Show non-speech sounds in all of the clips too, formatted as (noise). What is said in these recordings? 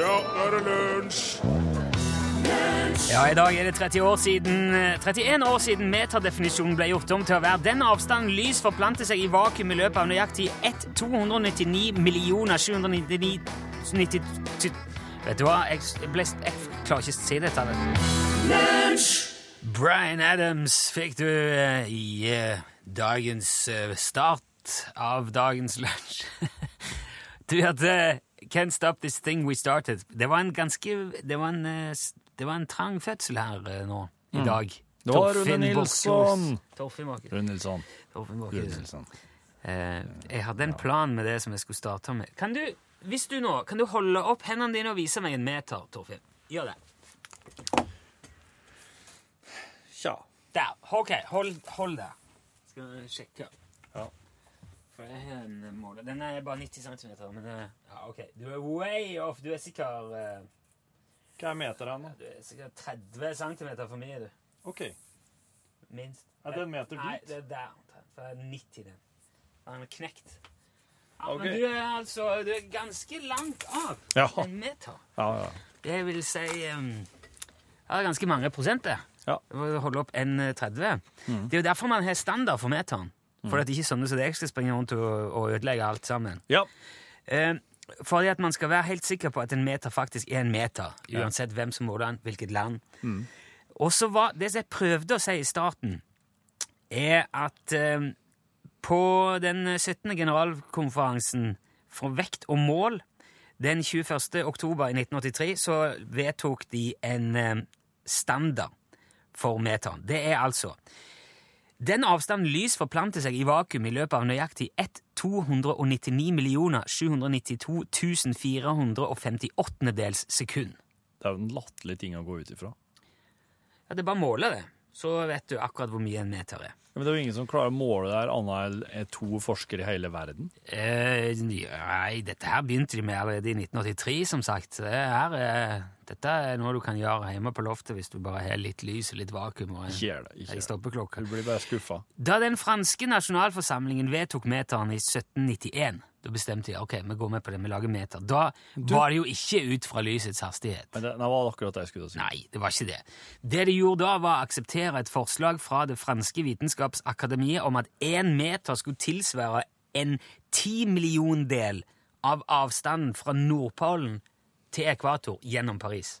Ja, nå er det lunsj! Ja, I dag er det 30 år siden, 31 år siden meterdefinisjonen ble gjort om til å være den avstanden lys forplanter seg i vakuum i løpet av nøyaktig 1299 millioner 799 90 Vet du hva, jeg, ble, jeg klarer ikke å si dette. Bryan Adams fikk du uh, i uh, dagens uh, start av dagens lunsj. (laughs) du hørte Can't Stop This Thing We Started. Det var en ganske Det var en, eh, det var en trang fødsel her eh, nå i dag. Det var Rune Nilsson. Rune Nilsson. Nilsson. Eh, jeg hadde en plan med det som jeg skulle starte med. Kan du, hvis du nå, kan du holde opp hendene dine og vise meg en meter, Torfinn? Gjør det. Tja. Der. Ok, hold, hold der. Skal vi sjekke. For jeg har en måler. Den er bare 90 cm, men det, ja, ok. Du er way off. Du er sikkert, eh, Hva er meteren, da? du er sikkert 30 cm for mye, du. OK. Minst. Er det en meter Nei, det er der. For det er 90 den. Den er knekt. Ja, okay. Men du er altså du er ganske langt av Ja. en meter. Ja, ja. Det vil si um, ja, det er ganske mange prosent, det. Ja. Holde opp 1,30. Det er jo derfor man har standard for meteren. For at ikke sånne som deg skal springe rundt og, og ødelegge alt sammen. ja. Eh, fordi at man skal være helt sikker på at en meter faktisk er en meter, Ja. uansett hvem som måler den, hvilket land. Og så var Det som jeg prøvde å si i starten, er at eh, på den 17. generalkonferansen for vekt og mål den 21. oktober i 1983 så vedtok de en eh, standard for meteren. Det er altså den avstanden lys forplanter seg i vakuum i løpet av nøyaktig 1299 792 458 dels sekund. Det er jo en latterlig ting å gå ut ifra. Ja, det er bare å måle det, så vet du akkurat hvor mye en meter er. Ja, Men det er jo ingen som klarer å måle det her, annet enn to forskere i hele verden. Eh, nei, dette her begynte de med allerede i 1983, som sagt. Det her, eh, dette er noe du kan gjøre hjemme på loftet hvis du bare har litt lys og litt vakuum og Ikke det. en ikke det. stoppeklokke. Du blir bare skuffa. Da den franske nasjonalforsamlingen vedtok meteren i 1791, da bestemte jeg ok, vi går med på det, vi lager meter. Da var det jo ikke ut fra lysets hastighet. Men det, det var akkurat det jeg skulle si. Nei, det var ikke det. Det de gjorde da, var å akseptere et forslag fra det franske vitenskapsakademiet om at én meter skulle tilsvare en timilliondel av avstanden fra Nordpolen til ekvator gjennom Paris.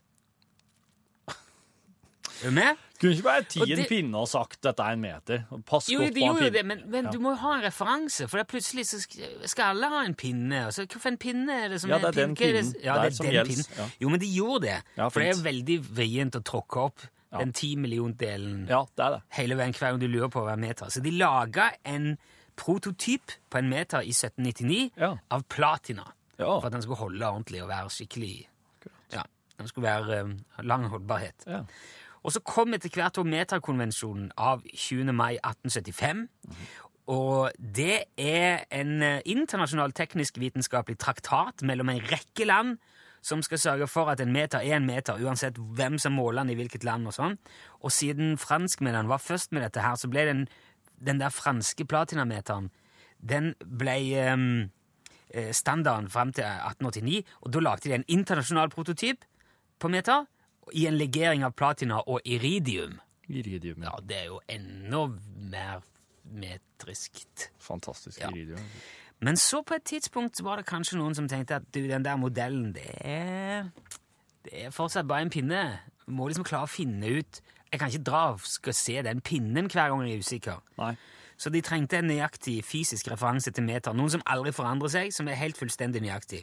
Er du med? Kunne ikke bare ti en pinne og sagt dette er en meter? Pass Jo, godt på en gjorde pinne. det, men, men du må jo ha en referanse, for det er plutselig så skal alle ha en pinne. Altså, Hvilken pinne er det som Ja, er det er den pinnen. Ja, det er som den pinnen. ja. Jo, men de gjorde det, Ja, for det er veldig vrient å tråkke opp Ja. den timilliondelen Ja, det er det. hele veien hver gang du lurer på hver meter. Så de laga en prototyp på en meter i 1799 Ja. av platina, Ja. for at den skulle holde ordentlig og være skikkelig Ja, den skulle være um, lang holdbarhet. Ja. Og så kom etter hvert Metakonvensjonen av 20. mai 1875. Og det er en eh, internasjonal teknisk-vitenskapelig traktat mellom en rekke land som skal sørge for at en meter er en meter, uansett hvem som måler den i hvilket land. Og sånn. Og siden franskmennene var først med dette her, så ble den, den der franske platinameteren den ble eh, standarden fram til 1889, og da lagde de en internasjonal prototyp på meter i en legering av platina og iridium. Iridium. Ja, Ja. det er jo enda mer metriskt. Fantastisk Ja. iridium. Men så på et tidspunkt var det kanskje noen som tenkte at du, den der modellen, det er, det er fortsatt bare en pinne. Vi må liksom klare å finne ut Jeg kan ikke dra og skal se den pinnen hver gang jeg er usikker. Nei. Så de trengte en nøyaktig fysisk referanse til meter. Noen som aldri forandrer seg, som er helt fullstendig nøyaktig.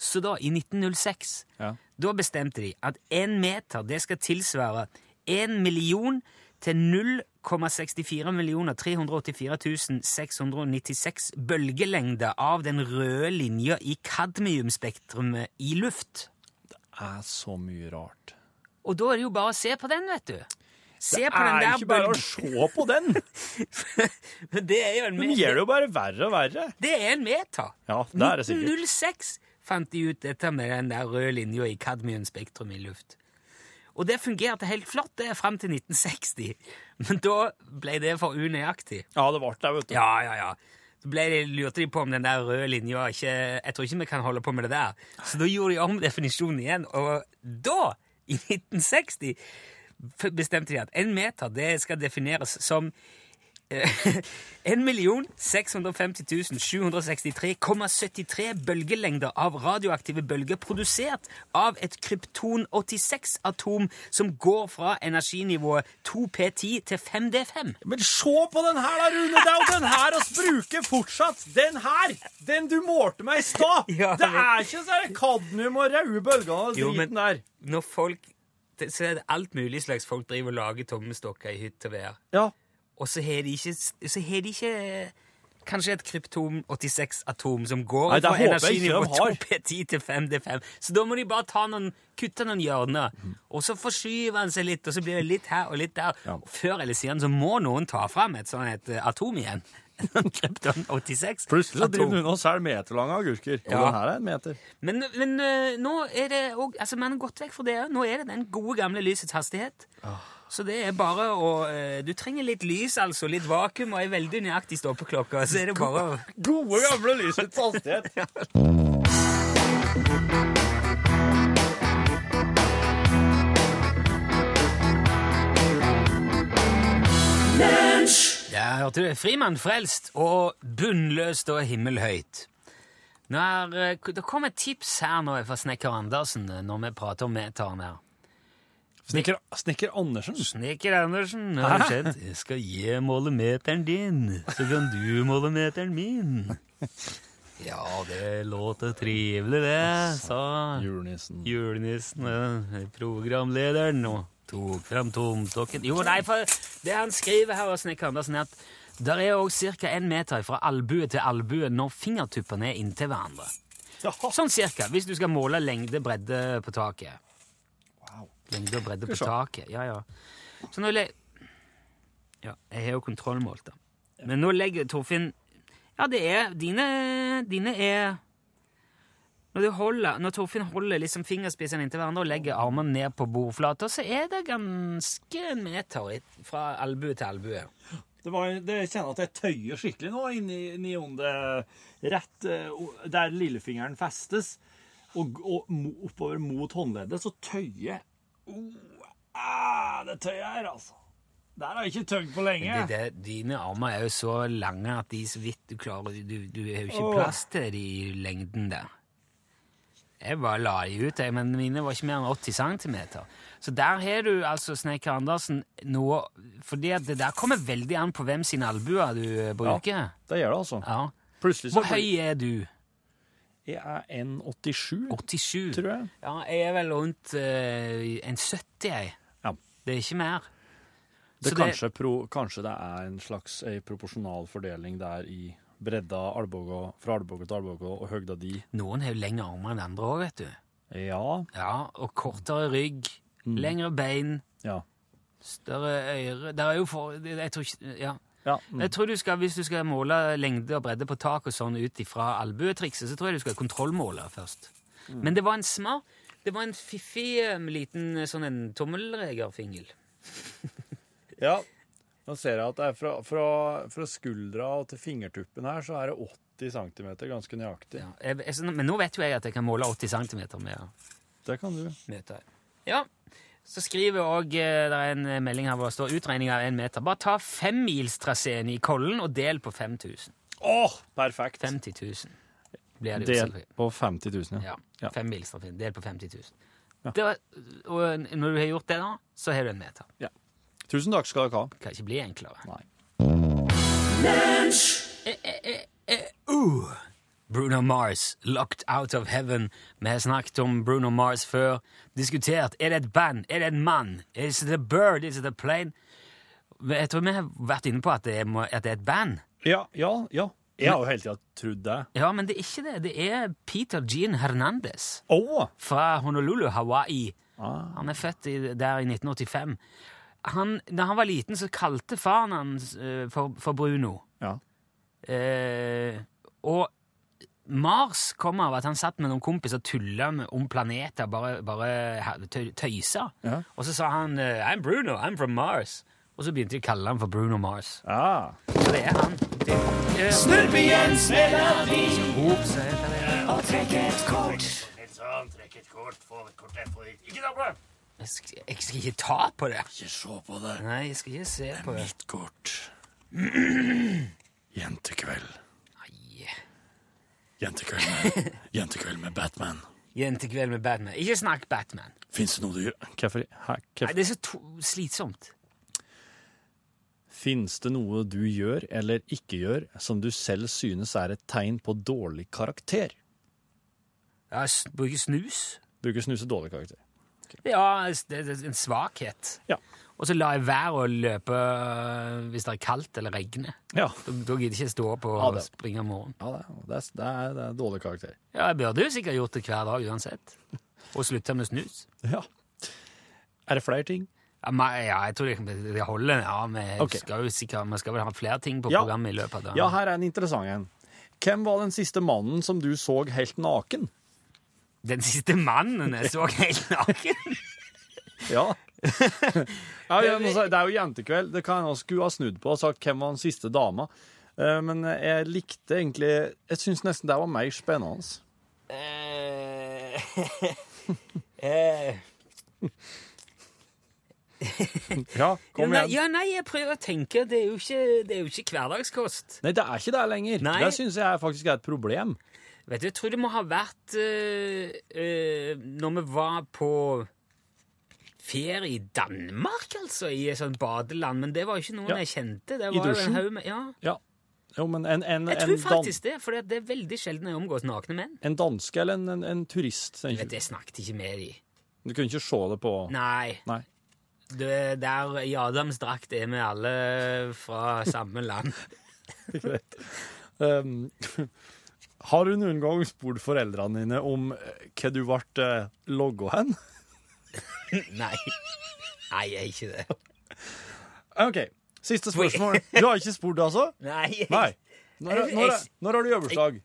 Så da, i 1906, Ja. da bestemte de at én meter det skal tilsvare 1 million til 0,64 millioner 384 696 bølgelengder av den røde linja i kadmiumspektrumet i luft. Det er så mye rart. Og da er det jo bare å se på den, vet du. Se Det på den er der ikke bare å se på den! (laughs) Det er jo en Den meter. gjør det jo bare verre og verre. Det er en meter. Ja, det er det sikkert. 1906 fant de ut dette med den der røde linja i kadmiumspektrum i luft. Og det fungerte helt flott det fram til 1960. Men da ble det for unøyaktig. Ja, det ble det, vet du. Ja, ja, ja. Så de, lurte de på om den der røde linja ikke Jeg tror ikke vi kan holde på med det der. Så da gjorde de om definisjonen igjen, og da, i 1960, f- bestemte de at en meter det skal defineres som eh, 1 650 763,73 bølgelengder av radioaktive bølger produsert av et krypton-86-atom som går fra energinivået 2P10 til 5D5. Men se på den her, da, Rune! Det er jo den her oss bruker fortsatt! Den her! Den du målte meg i stad! (laughs) Ja, det er ikke sånn kadmium og røde bølger og driten der. Når folk det- så er det alt mulig slags folk driver og lager tommestokker i hytt og vær. Ja. Og så har de ikke, så har de ikke kanskje et krypton-86-atom som går Nei, ikke energinivå de har. 2P10 til 5D5. Så da må de bare ta noen, kutte noen hjørner, og så forskyver han seg litt, og så blir det litt her og litt der. Ja. Og Før eller siden så må noen ta fram et sånt et eh, atom igjen. (laughs) Krypton-86. Plutselig så driver hun og selger meterlange agurker. Og Ja. den her er en meter. Men, men øh, nå er det òg Altså, man har gått vekk fra det. Nå er det den gode, gamle lysets hastighet. Så det er bare å øh, Du trenger litt lys, altså. Litt vakuum og ei veldig nøyaktig stoppeklokke. Så er det bare å Gode, gamle lysets hastighet. Ja, (laughs) hørte du? Frimann frelst og bunnløst og himmelhøyt. Nå er, øh, det kom et tips her nå fra snekker Andersen øh, når vi prater om metaren her. Snekker, Snekker Andersen. Snekker Andersen, har det skjedd? Jeg skal gi målemeteren din, så kan du måle meteren min. Ja, det låter trivelig, det, sa Julenissen. julenissen, eh, programlederen, og tok fram tomstokken. Jo, nei, for det han skriver her, Snekker Andersen, er at der er òg ca. én meter fra albue til albue når fingertuppene er inntil hverandre. Jaha. Sånn cirka, hvis du skal måle lengde, bredde på taket. Wow. Lengde og bredde på taket. Ja, ja. Så nå le... Ja, jeg har jo kontrollmålt da. Men nå legger Torfinn Ja, det er Dine, dine er når, du holder, når Torfinn holder liksom fingerspissene inntil hverandre og legger armene ned på bordflata, så er det ganske en meter fra albue til albue. Det, var, det kjenner at jeg tøyer skikkelig nå inni, i under rett eh, der lillefingeren festes, og, og oppover mot håndleddet, så tøyer. Oh, ah, det tøyer her, altså. Der har jeg ikke tøyd på lenge. Det, det, dine armer er jo så lange at de så vidt du klarer Du, du har jo ikke plass til de i lengden der. Jeg bare la de ut, jeg, men mine var ikke mer enn 80 cm. Så der har du altså, Snekker Andersen, noe Fordi det der kommer veldig an på hvem sine albuer du bruker. Ja, Det gjør det, altså. Ja. Plutselig så Hvor høy er du? Jeg er 1,87, 87? tror jeg. Ja, jeg er vel rundt uh, en 70, jeg. Ja. Det er ikke mer. Det Så kanskje, pro, kanskje det er en slags ei proporsjonal fordeling der i bredda albue, fra albue til albue og høgda di. Noen har jo lengre armer enn andre òg, vet du. Ja. Ja, og kortere rygg, Mm. lengre bein, Ja. større øyre Det er jo for Jeg tror ikke Ja. ja. mm. Jeg tror du skal, Hvis du skal måle lengde og bredde på tak og sånn ut ifra albuetrikset, så tror jeg du skal kontrollmåle først. Mm. Men det var en smart Det var en fiffig eh, liten sånn en tommelregerfingel. Ja, nå ser jeg at det er fra, fra, fra skuldra og til fingertuppen her, så er det 80 cm, ganske nøyaktig. Ja. Jeg, jeg, så- men nå vet jo jeg at jeg kan måle 80 cm med Det kan du. meter. Ja. Så skriver òg Det er en eh, melding her hvor det står 'utregning av én meter'. Bare ta femmilstraseen i Kollen og del på 5000. Åh, perfekt. 50 000 blir det Del selvfølgelig. på 50 000, Ja. Ja. Fem milstrafin. Del på 50 000. Ja. Det og når du har gjort det, da, så har du en meter. Tusen takk skal dere ha. Det Kan ikke bli enklere. Nei. Uh, Bruno Mars, 'Locked Out of Heaven'. Vi har snakket om Bruno Mars før. Diskutert. Er det et band? Er det en mann? Is it a bird? Is it a plane? Jeg tror vi har vært inne på at det er, at det er et band. Ja, ja, ja. Jeg har jo hele tida trodd det. Ja, men det er ikke det. Det er Peter Jean Hernandez oh. fra Honolulu, Hawaii. Ah. Han er født i, der i 1985. Han, da han var liten, så kalte faren hans eh, for, for Bruno. Ja. Eh, og Mars kom av at han satt med noen kompiser og tulla om planeter, bare, bare tøysa. Ja. Og så sa han eh, 'I'm Bruno, I'm from Mars'. Og så begynte de å kalle han for Bruno Mars. Ah. Så det er han. Det Snurpejens melodi Ops, og trekk et kort. Sånn, trekk et kort, få et kort få det. Ikke ta på det! Jeg skal, jeg skal ikke ta på det. Ikke se på det. Nei, jeg skal ikke se på det. Mitt kort. (clears throat) Jentekveld. Nei. Jentekveld med, (laughs) jentekveld med Batman. Jentekveld med Batman. Ikke snakk Batman. Fins det noe du gjør Hvorfor? Nei, det er så to slitsomt. Fins det noe du gjør eller ikke gjør som du selv synes er et tegn på dårlig karakter? Jeg bruker snus. Bruker snus og dårlig karakter. Ja, det er en svakhet. Ja. Og så lar jeg være å løpe øh, hvis det er kaldt eller regner. Ja. Da, da gidder jeg ikke stå opp og ja, springe om morgenen. ja det, er, det, er, det, er, det er dårlig karakter. Ja, jeg burde jo sikkert gjort det hver dag uansett. Og slutta med snus. (laughs) Ja. Er det flere ting? Ja, men, ja jeg tror det, det holder. Ja, vi okay. skal jo sikkert, vi skal vel ha flere ting på Ja. programmet i løpet av dagen. Ja, her er en interessant en. Hvem var den siste mannen som du så helt naken? Den siste mannen jeg så helt naken. (laughs) Ja. ja, det er jo jentekveld. Det kan jeg skulle ha snudd på og sagt hvem var den siste dama. Eh, Men jeg likte egentlig Jeg syns nesten det var mer spennende. Eh, (laughs) eh, Ja, ja, kom igjen. ja, nei, jeg prøver å tenke. Det er jo ikke, det er jo ikke hverdagskost. Nei, det er ikke det lenger. Nei. Det syns jeg faktisk er et problem. Vet du, Jeg tror det må ha vært uh, når vi var på ferie i Danmark, altså, i et sånt badeland. Men det var ikke noen Ja. jeg kjente. Det I dusjen? Ja, Ja. Jo, men en, en, jeg tror faktisk det, for det er veldig sjelden jeg omgås nakne menn. en danske eller en, en, turist Jeg, Vet. Jeg snakket ikke med de. Du kunne ikke se det på Nei. Nei. Du, der i Adams drakt er vi alle fra samme land. (laughs) Greit. Um, (laughs) har du noen gang spurt foreldrene dine om eh, hva du ble uh, logga hen? (laughs) Nei. Nei, jeg er ikke det. OK. Siste spørsmål. Du har ikke spurt, altså? (laughs) Nei. Nei. Når, når, når har du jobbursdag?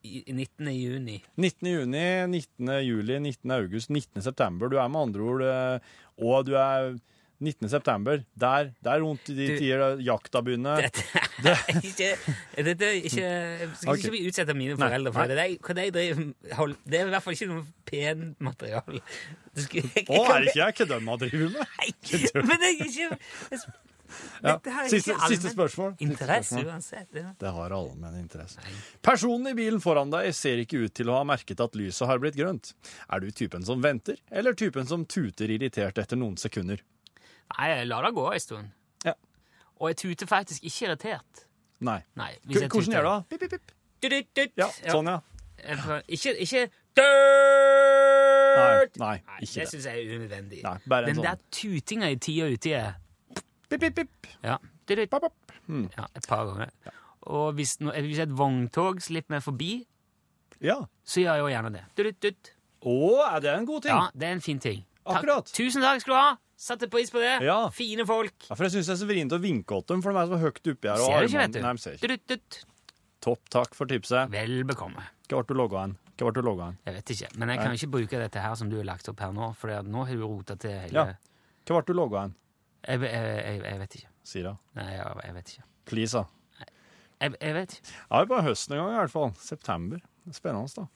19. juni. 19. juni, 19. juli, 19. august, 19. september. Du er med andre ord eh, Og du er 19. september. Der, der rundt i de tider jakta begynner. (laughs) Dette er ikke, dette er ikke Jeg skal Ok. ikke bli utsatt av mine foreldre for nei. det. Det, de driver, hold, det er i hvert fall ikke noe pen materiale. Å, er det ikke jeg kødda med å drive med? Nei, men det er ikke Ja. Er Siste, siste spørsmål. spørsmål. Siste spørsmål. uansett. Ja. Det har allmenn interesse. Personen i bilen foran deg ser ikke ut til å ha merket at lyset har blitt grønt. Er du typen som venter, eller typen som tuter irritert etter noen sekunder? Nei, jeg lar det gå en stund. Ja. Og jeg tuter faktisk ikke irritert. Nei. Nei, hvordan gjør du det? Pip, pip, pip. Du, du, du, Ja, sånn, ja. Ikke, ikke Nei, dirt! nei, ikke det det. syns jeg er unødvendig. Nei, bare en Den sånn. der tutinga i tida og er Pip, pip, pip. Ja. Pop, pop. Mm. ja, et par ganger. Og hvis, no, hvis et vogntog slipper meg forbi, Ja. så gjør jeg jo gjerne det. Dut, dut, dut. Å, er det en god ting? Ja, det er en fin ting. Takk. Akkurat. Tusen takk skal du ha! Satte pris på det. Ja. Fine folk. Ja, for jeg syns det er så vrient å vinke åt dem, for de er så høyt oppi her. Ser du ikke, vet du? Nei, ser ikke. Dut, dut, dut. Topp, takk for tipset. Vel bekomme. Hva ble du logga hen? Hva ble du logga hen? Jeg vet ikke. Men jeg kan ikke bruke dette her som du har lagt opp her nå, for nå har du rota til hele Ja. Hva ble du logga hen? jeg, jeg, jeg, jeg vet ikke. Si det. Nei, jeg, vet ikke. Please, da. Jeg, jeg vet ikke. Ja, bare høsten en gang, i hvert fall. September. Er Spennende, da.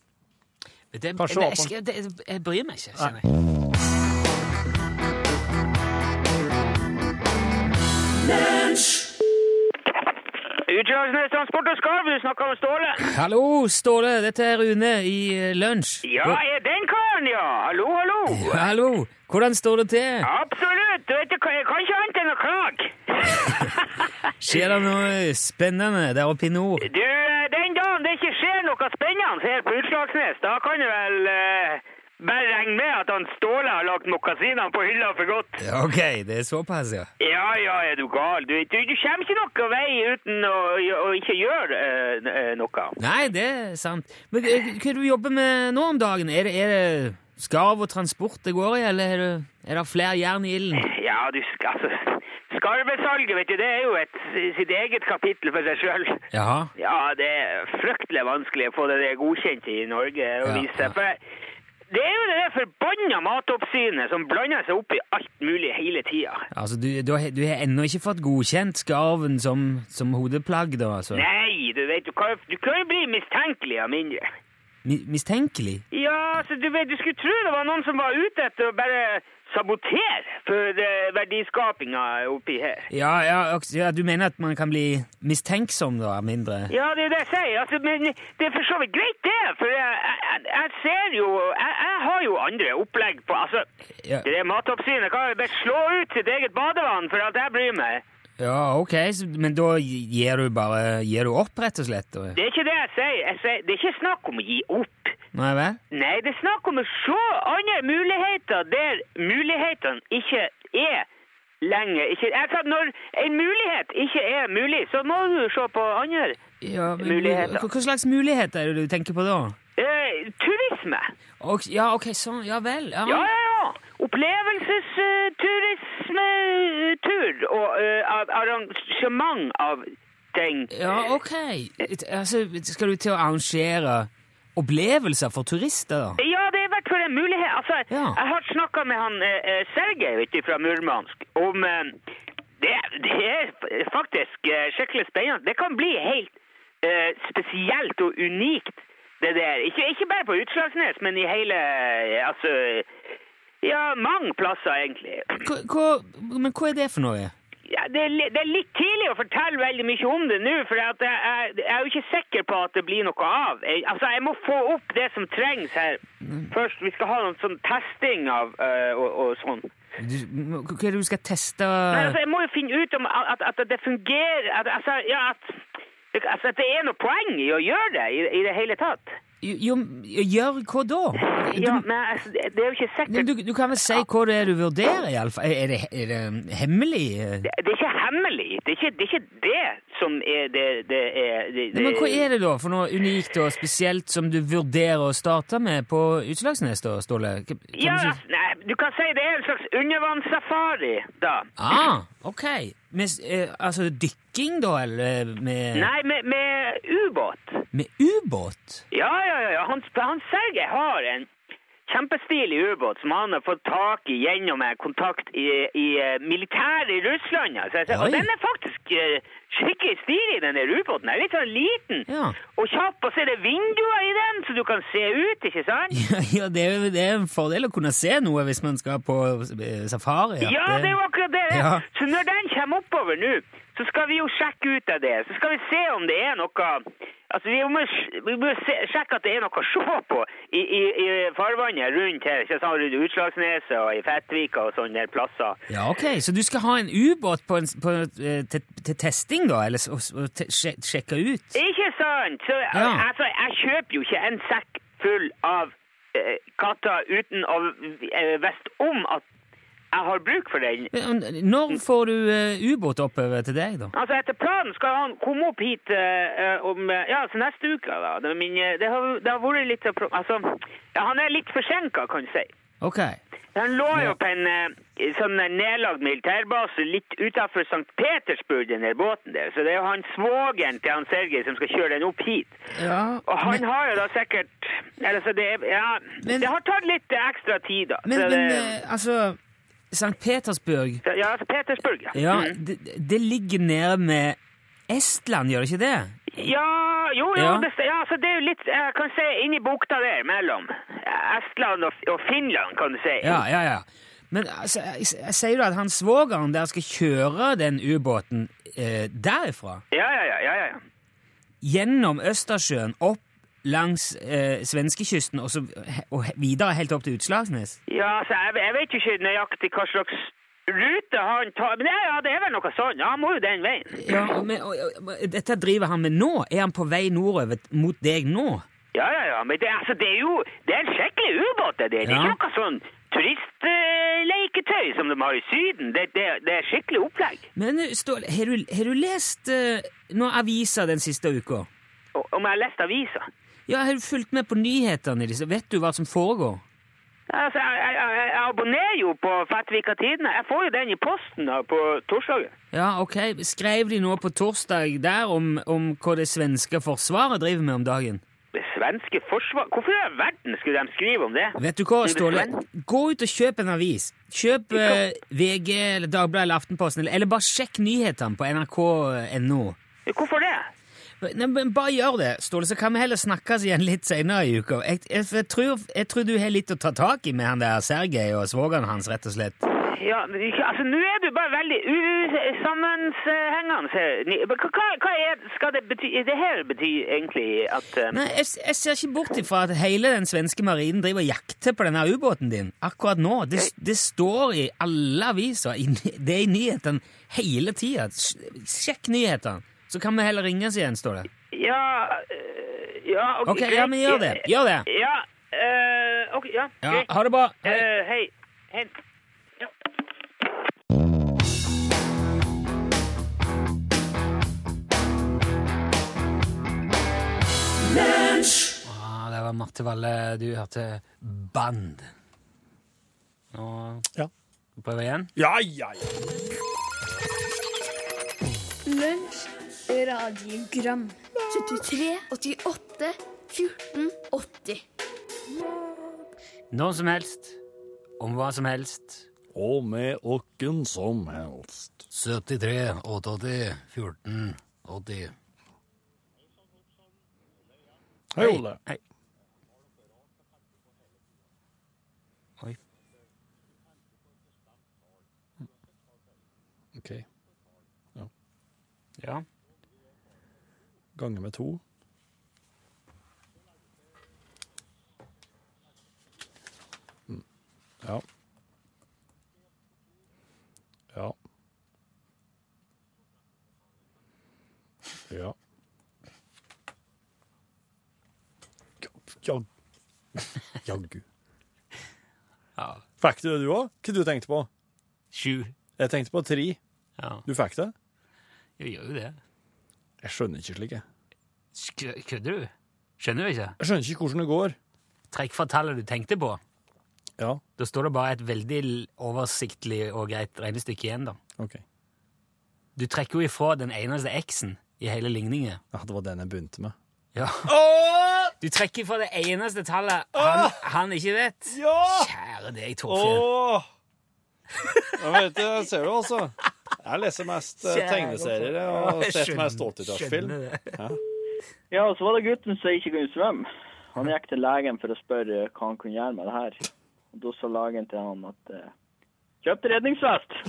Det, jeg, jeg, jeg bryr meg ikke, kjenner jeg. Utslagsnes Transport og Skarv, du snakker med Ståle. Hallo, Ståle. Dette er Rune i eh, Lunsj. Ja, er den karen, ja. Hallo, hallo. Hallo. Hvordan står det til? Absolutt. Du vet, jeg kan ikke annet enn å klage. (laughs) Skjer det noe spennende der oppe i nord? Du, eh, den dagen det ikke skjer noe spennende her på Utslagsnes, da kan du vel eh, bare regn med at han Ståle har lagt mokasinene på hylla for godt. Ok, det er såpass, ja. Ja, ja, er du gal? Du, du, du kommer ikke noe vei uten å, å ikke gjøre eh, noe. Nei, det er sant. Men eh, hva du jobber med nå om dagen? Er det, er det skarv og transport det går i, eller er det, er det flere jern i ilden? Ja, du, skal altså, skarvesalget, vet du, det er jo et, sitt eget kapittel for seg sjøl. Ja, det er fryktelig vanskelig å få det godkjent i Norge å vise Ja, ja. For det er jo det der forbanna matoppsynet som blander seg opp i alt mulig hele tida. Altså, du, du, har, du har ennå ikke fått godkjent skarven som, som hodeplagg, da, altså? Nei, du vet, du kan, du kan jo bli mistenkelig av mindre. Mi, mistenkelig? Ja, altså, du vet, du skulle tro det var noen som var ute etter å bare sabotere for uh, verdiskapinga oppi her. Ja, ja, ja, du mener at man kan bli mistenksom, da, mindre? Ja, det er det jeg sier. Altså, men det er for så vidt greit, det. For jeg, jeg, jeg ser jo jeg, jeg har jo andre opplegg på Altså, Ja, det matoppsynet kan jo bare slå ut sitt eget badevann for at jeg bryr meg. Ja ok, men da gir du bare Gir du opp, rett og slett? Det er ikke det jeg sier. Jeg sier det er ikke snakk om å gi opp. Nei vel? Nei, det er snakk om å se andre muligheter der mulighetene ikke er lenge. Ikke, sa når en mulighet ikke er mulig, så må du se på andre. Ja, men, Muligheter. Hva slags muligheter er det du tenker på da? Eh, turisme. Og, ja, ok, sånn, ja vel. Ja, Ja, ja, ja. Opplevelsesturismetur og uh, arrangement av ting. Ja, ok. Altså, skal du til å arrangere opplevelser for turister, da? Ja, det er i hvert fall en mulighet. Altså, Ja. Jeg har snakka med han eh, eh, Sergej vet du, fra Murmansk om uh, det, det er faktisk eh, skikkelig spennende. Det kan bli helt eh, spesielt og unikt, det der. Ikke, ikke bare på Utslagsnes, men i hele Altså Ja, mange plasser, egentlig. Hva, hva, men hva er det for noe? Ja, det, er, det er litt tidlig å fortelle veldig mye om det nå, for jeg, jeg, jeg er jo ikke sikker på at det blir noe av. Jeg, altså, jeg må få opp det som trengs her først. Vi skal ha noen sånn testing av øh, og, og sånn. Du, hva er det du skal teste? Nei, altså, jeg må jo finne ut om at, at det fungerer at, altså, ja, at, altså, det er noe poeng i å gjøre det i, i det hele tatt. Jo, gjør hva da? Du, Ja, men altså, det er jo ikke sikkert. du, du kan vel si hva det er du vurderer, iallfall? Er, det, er det hemmelig? Det det er ikke hemmelig. Det er ikke det, er ikke det som er det, det er det, Nei, men hva er det da for noe unikt og spesielt som du vurderer å starte med på Utslagsnes, da, Ståle? Kan, Ja, du si- nei, du kan si det er en slags undervannssafari, da. Ah, ok. Med, eh, altså dykking, da, eller med, Nei, med, med ubåt. med ubåt? Ja, ja, ja. ja. Han, han Sergej har en kjempestilig ubåt som han har fått tak i gjennom en kontakt i, i eh, militæret i Russland. Altså. Og den er faktisk eh, skikkelig stilig, den der ubåten. Den er litt sånn liten Ja. og kjapp, og så er det vinduer i den, så du kan se ut, ikke sant? (laughs) Ja, ja det, er, det er en fordel å kunne se noe hvis man skal på eh, safari. Ja, det er jo akkurat det. det. Ja. Så når den kommer oppover nå, så skal vi jo sjekke ut av det. Så skal vi se om det er noe Altså, vi må, vi må se, sjekke at det er noe å se på i, i, i farvannet rundt her. Ikke sant? Rundt Utslagsneset og i Fettvika og sånne plasser. Ja, ok, Så du skal ha en ubåt på en, på, eh, til, til testing, da? Eller så- og, te- sjekke ut? Ikke sant? Så Ja. altså, jeg kjøper jo ikke en sekk full av eh, katter uten å eh, vite om at jeg har bruk for den. Når får du uh, ubåt oppover til deg, da? Altså, etter planen skal han komme opp hit eh, om eh, Ja, altså neste uke, da. Det, eh, det, har, det har vært litt Altså, han er litt forsinka, kan du si. Ok. Han lå jo på en uh, sånn nedlagd militærbase litt utafor St. Petersburg, den der båten der. Så det er jo han svogeren til han Sergej som skal kjøre den opp hit. Ja, Og han men, har jo da sikkert Eller så det Ja, Men- det har tatt litt ekstra tid, da. men, men det, altså St. Petersburg ja, altså Petersburg, ja. Ja, Mm. det, det ligger nede med Estland, gjør det ikke det? Ja, jo, jo, Ja. Det, ja, så det er jo litt Jeg kan se inni bukta der mellom Estland og, og Finland, kan du si. Ja, ja, ja. Men altså, sier jo at han svogeren der skal kjøre den ubåten eh, derifra. Ja, ja, ja, ja, ja. Gjennom Østersjøen, opp langs eh, svenskekysten og, så, og videre helt opp til Utslagsnes. Ja, altså, jeg, jeg vet ikke nøyaktig hva slags rute han tar Men ja, ja, det er vel noe sånn. Ja, han må jo den veien. Ja, men, og, og, dette driver han med nå? Er han på vei nordover mot deg nå? Ja, ja, ja. Men det, altså, det er jo det er en skikkelig ubåt, det der. Det er ikke noe sånn turistleketøy som de har i Syden. Det, det, det er skikkelig opplegg. Men eh, Ståle, har du, har du lest uh, noen aviser den siste uka? Om jeg har lest avisa. Ja, Har du fulgt med på nyhetene? Vet du hva som foregår? Altså, jeg, jeg, jeg, abonnerer jo på Fettvika Tidene. Jeg får jo den i posten da, på torsdagen. Ja, ok. Skrev de noe på torsdag der om, om hva det svenske forsvaret driver med om dagen? Det svenske forsvaret? Hvorfor i verden skulle de skrive om det? Vet du hva, Ståle? Gå ut og kjøp en avis. Kjøp eh, VG eller Dagbladet eller Aftenposten, eller, eller bare sjekk nyhetene på nrk.no. Hvorfor det? Nei, men Bare gjør det, Ståle, så kan vi heller snakkes igjen litt senere i uka. Jeg, jeg, jeg, tror, jeg tror du har litt å ta tak i med han der Sergej og svogeren hans, rett og slett. Ja, men altså Nå er du bare veldig usammenhengende. Hva, hva, er, skal det bety Det her betyr egentlig at um... Nei, jeg, jeg ser ikke bort ifra at hele den svenske marinen driver og jakter på denne ubåten din akkurat nå. Det, det står i alle aviser. Det er i nyhetene hele tida. Sjekk nyhetene, så kan vi heller ringes igjen, står det. Ja eh, Ja, Ok, ja, men gjør det. Gjør det. Ja, uh, ok, ja, Ja, ha det bra. Hei. Uh, hei. Hei. Ja. Ah, det var Marte Valle. Du hørte Band. Nå Ja. prøver vi igjen. Ja, ja, ja. Lunsj, radiogram 73, 88, 14, 80 Når som helst, om hva som helst. Og med åkken som helst. 73 88 14 80. Hei, Ole. Hei. Oi. Ok. Ja. Gange med to. Mm. Ja. Ja. Ja. Jag- Jaggu. ja. Fikk du det, du òg? Hva du tenkte på? Sju. Jeg tenkte på tre. Ja. Du fikk det? Jeg gjør jo det. Jeg skjønner ikke slik, jeg. Kødder du? Skjønner du ikke? Jeg skjønner ikke hvordan det går. Trekk fra tallet du tenkte på. Ja, Da står det bare et veldig oversiktlig og greit regnestykke igjen, da. Okay. Du trekker jo ifra den eneste x-en i hele ligningen. Ja, det var den jeg begynte med. Ja. Du trekker ifra det eneste tallet han, han ikke vet. Ja! Kjære deg, Torfinn. Åh! Jeg vet det, ser du altså. Jeg leser mest eh, tegneserier og Jeg sett skjønner- mest 80-tallsfilm. skjønner det. Ja, og så var det gutten som ikke kunne svømme. Han gikk til legen for å spørre hva han kunne gjøre med det her. Og da sa legen til han at eh, kjøp redningsvest! (laughs)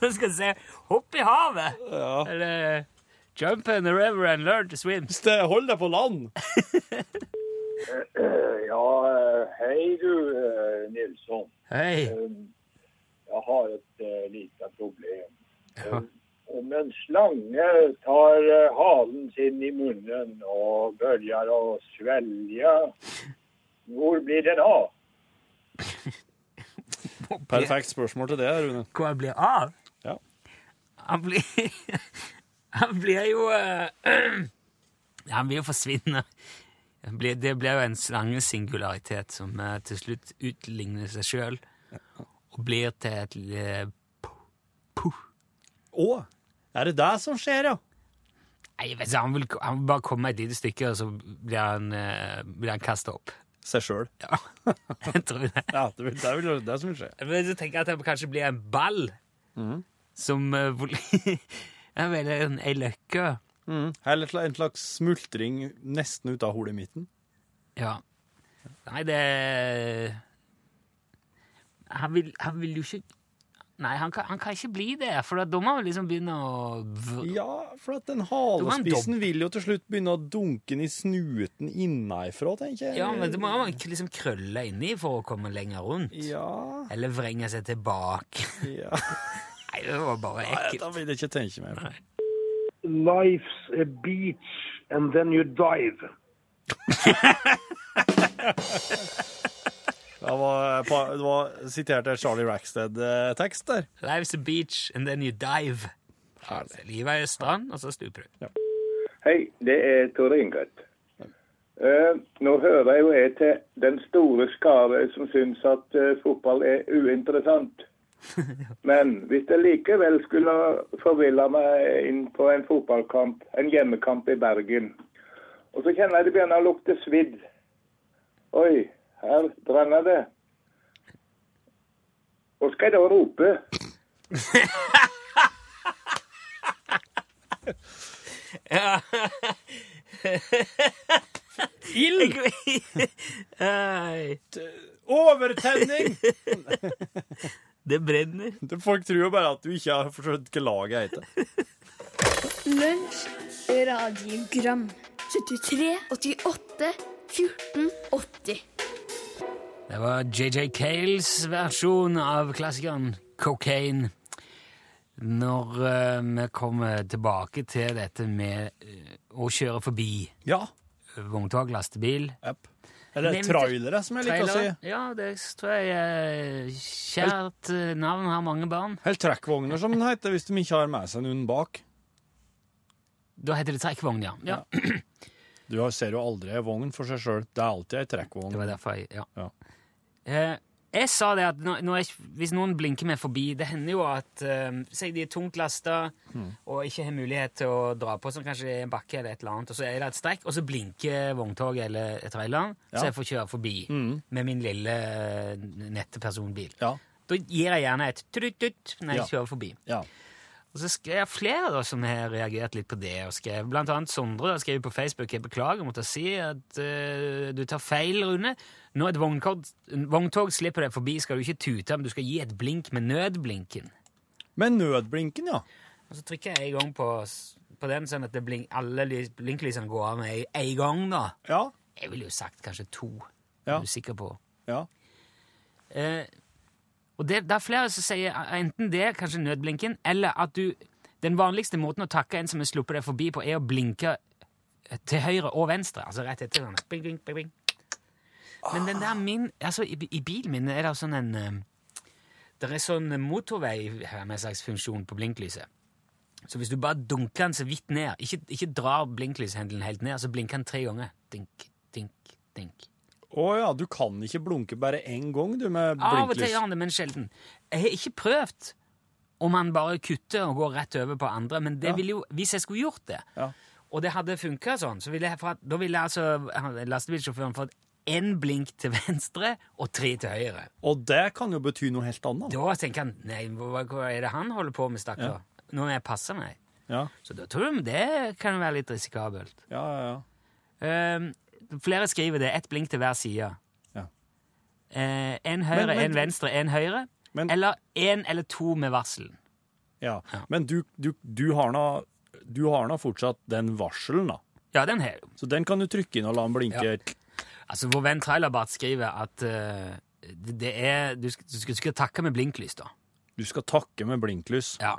Du (laughs) skal se Hopp i havet! Ja. Eller Jump in the river and learn to swim. Ste- Hold deg på land! (laughs) Ja, hei du eh, Nilsson. Hei. Jeg har et lite problem. Ja. Eh, Om en slange tar eh, halen sin i munnen og begynner å svelge, hvor blir den av? (laughs) Perfekt spørsmål til det, Rune. Hvor han blir av? Ja. Han blir (laughs) Han blir jo eh, (clears throat) Han blir jo forsvinne. Det blir, jo en slangesingularitet som eh, til slutt utligner seg sjøl og blir til et eh, puh. Å, er det det som skjer, ja? Nei, jeg vet ikke, han vil, han vil bare komme et lite stykke, og så blir han, uh, han kasta opp. Seg sjøl. (laughs) Ja, jeg tror det. Ja, det, vil, det er vel det som vil skje. Men så tenker jeg at det kanskje blir en ball som uh, (laughs) en, ei løkke. Eller en slags smultring nesten ut av holemitten. Ja. Nei, det han vil, han vil jo ikke Nei, han kan, han kan ikke bli det, for da må han liksom begynne å Ja, for at den halespissen vil jo til slutt begynne å dunke den i snuten innenfra, tenker jeg. Ja, men det må man liksom krølle inni for å komme lenger rundt. Ja, Eller vrenge seg tilbake. ja. (laughs) Nei, det var bare ekkelt. Nei, da vil jeg ikke tenke meg på. Life's a beach and then you dive. (laughs) Det var, det var sitert en Charlie Rackstead-tekst der. Life's a beach, and then you dive. Livet er strand, og så stuper du. Hei, det er Tore Ingrid. Uh, nå hører jeg jo jeg til den store skare som syns at uh, fotball er uinteressant. (laughs) Men hvis jeg likevel skulle forville meg inn på en fotballkamp, en hjemmekamp i Bergen, og så kjenner jeg det begynner å lukte svidd Oi, her brenner det. Hva skal jeg da rope? (laughs) Ild! Ei, Overtenning! (laughs) det brenner. Folk tror jo bare at du ikke har forstått hva laget heter. Lunsj, radiogram 73, 88, 14, 80 Det var JJ Cales versjon av klassikeren Cocaine. Når uh, vi kommer tilbake til dette med uh, å kjøre forbi Ja. vogntog, lastebil Yep. Eller trailere, som jeg liker å si. Ja, det tror jeg er kjært eh, navn har mange barn. Eller trekkvogner, som den heter, hvis de ikke har med seg noen bak. Da heter det trekkvogn, ja. ja. Du ser jo aldri ei vogn for seg sjøl. Det er alltid ei trekkvogn. Det var derfor jeg Ja. Ja. Eh, jeg sa det at når, når jeg, hvis noen blinker meg forbi Det hender jo at eh, Si de er tungt lasta Mm. og ikke har mulighet til å dra på, som kanskje er en bakke eller et eller annet, og så er det et strekk, og så blinker vogntoget eller traileren, Ja. så jeg får kjøre forbi Mm. med min lille eh, nette personbil. Ja. Da gir jeg gjerne et trutt-trutt når jeg Ja. kjører forbi. ja. Og så skrev jeg flere da, som har reagert litt på det. og skrev, Blant annet Sondre da, skrev på Facebook jeg beklager måtte si at uh, du tar feil, Rune. Når et vogntog, vogntog slipper deg forbi, skal du ikke tute, men du skal gi et blink med nødblinken. Med nødblinken, ja. Og Så trykker jeg en gang på, på den, sånn at det blink, alle blinklysene går av med en gang. da. Ja. Jeg ville jo sagt kanskje to. Ja. Er du sikker på? ja. Eh, og det, det er flere som sier enten det, kanskje nødblinken, eller at du Den vanligste måten å takke en som har sluppet deg forbi på, er å blinke til høyre og venstre. Altså rett etter hverandre. Bing, bing, bing, bing. Men den der min Altså, i, i bilen min er det sånn en eh, Det er sånn motorvei med en slags funksjon på blinklyset. Så hvis du bare dunker den så vidt ned, ikke, ikke drar blinklyshendelen helt ned, så blinker den tre ganger. Dink, dink, dink. Å ja, du kan ikke blunke bare én gang, du, med Av og til gjør han det, men sjelden. Jeg har ikke prøvd om han bare kutter og går rett over på andre, men det Ja. ville jo, hvis jeg skulle gjort det, Ja. og det hadde funka sånn, så ville jeg, fått- da ville altså lastebilsjåføren fått én blink til venstre og tre til høyre. Og det kan jo bety noe helt annet. Da tenker han nei, hva, er det han holder på med, stakkar? Nå må jeg passe meg. Ja, Så da tror jeg det kan være litt risikabelt. ja, ja. ja. Ehm, flere skriver det. Ett blink til hver side. Ja. Eh, en høyre, Men- men- en venstre, en høyre. Men- eller en eller to med varselen. ja. Ja. Men du, du, du har nå du har nå fortsatt den varselen, da. Ja, den har jeg. Så den kan du trykke inn og la den blinke. Altså, vår venn Trailerbart skriver at uh, det er du skal, du skal takke med blinklys, da. Du skal takke med blinklys. Ja.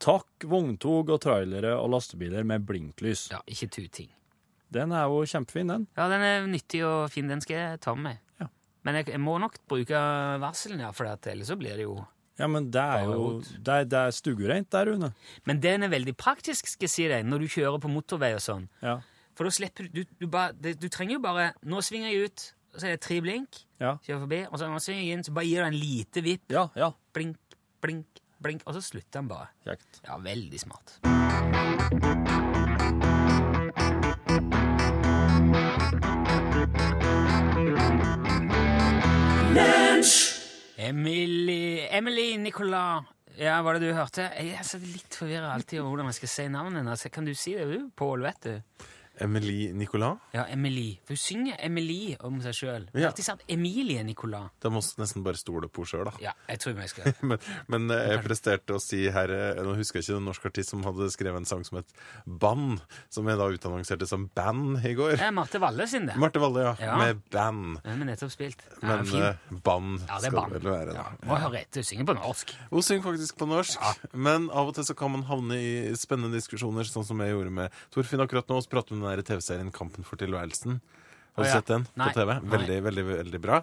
Takk vogntog og trailere og lastebiler med blinklys. ja ikke tuting. Den er jo kjempefin, den. Ja, den er nyttig og fin. Den skal jeg ta med meg. Ja. Men jeg, jeg må nok bruke varselen, ja, for ellers så blir det jo Ja, men det er jo. Det er, det er stuereint der, Rune. Men den er veldig praktisk, skal jeg si deg, når du kjører på motorvei og sånn. Ja. For da slipper du du, du, det, du trenger jo bare Nå svinger jeg ut, og så er det tre blink. Ja. Kjører forbi, og så nå svinger jeg inn, så bare gir du en lite vipp. Ja, ja. Blink, blink, blink, og så slutter den bare. Kjekt. Ja, veldig smart. Emily Emily Nicolas. Ja, var det du hørte? Jeg er så litt forvirra alltid over hvordan jeg skal si navnet hennes. Kan du si det, du? Pål, vet du? Emily Nicolas. Ja, Emily. For hun synger Emily om seg sjøl. Hun Ja. alltid sagt Emilie Nicolas. Da må vi nesten bare stole på henne sjøl, da. Ja, jeg tror jeg skal (laughs) Men, men eh, jeg presterte å si her eh, Nå husker jeg ikke en norsk artist som hadde skrevet en sang som het Band, som jeg da utannonserte som band i går. Det er Marte Valle sin, det. Marte Valle, ja. Ja. Med band. Ja, men nettopp spilt. Ja, Men eh, band Ja, det er skal det vel være, da. Må høre etter. Synger på norsk. Hun synger faktisk på norsk, men av og til så kan man havne i spennende diskusjoner, sånn som jeg gjorde med Torfinn akkurat nå. Vi prater om den TV-serien Kampen for tilværelsen. Har du sett den på TV? Veldig, veldig, veldig bra.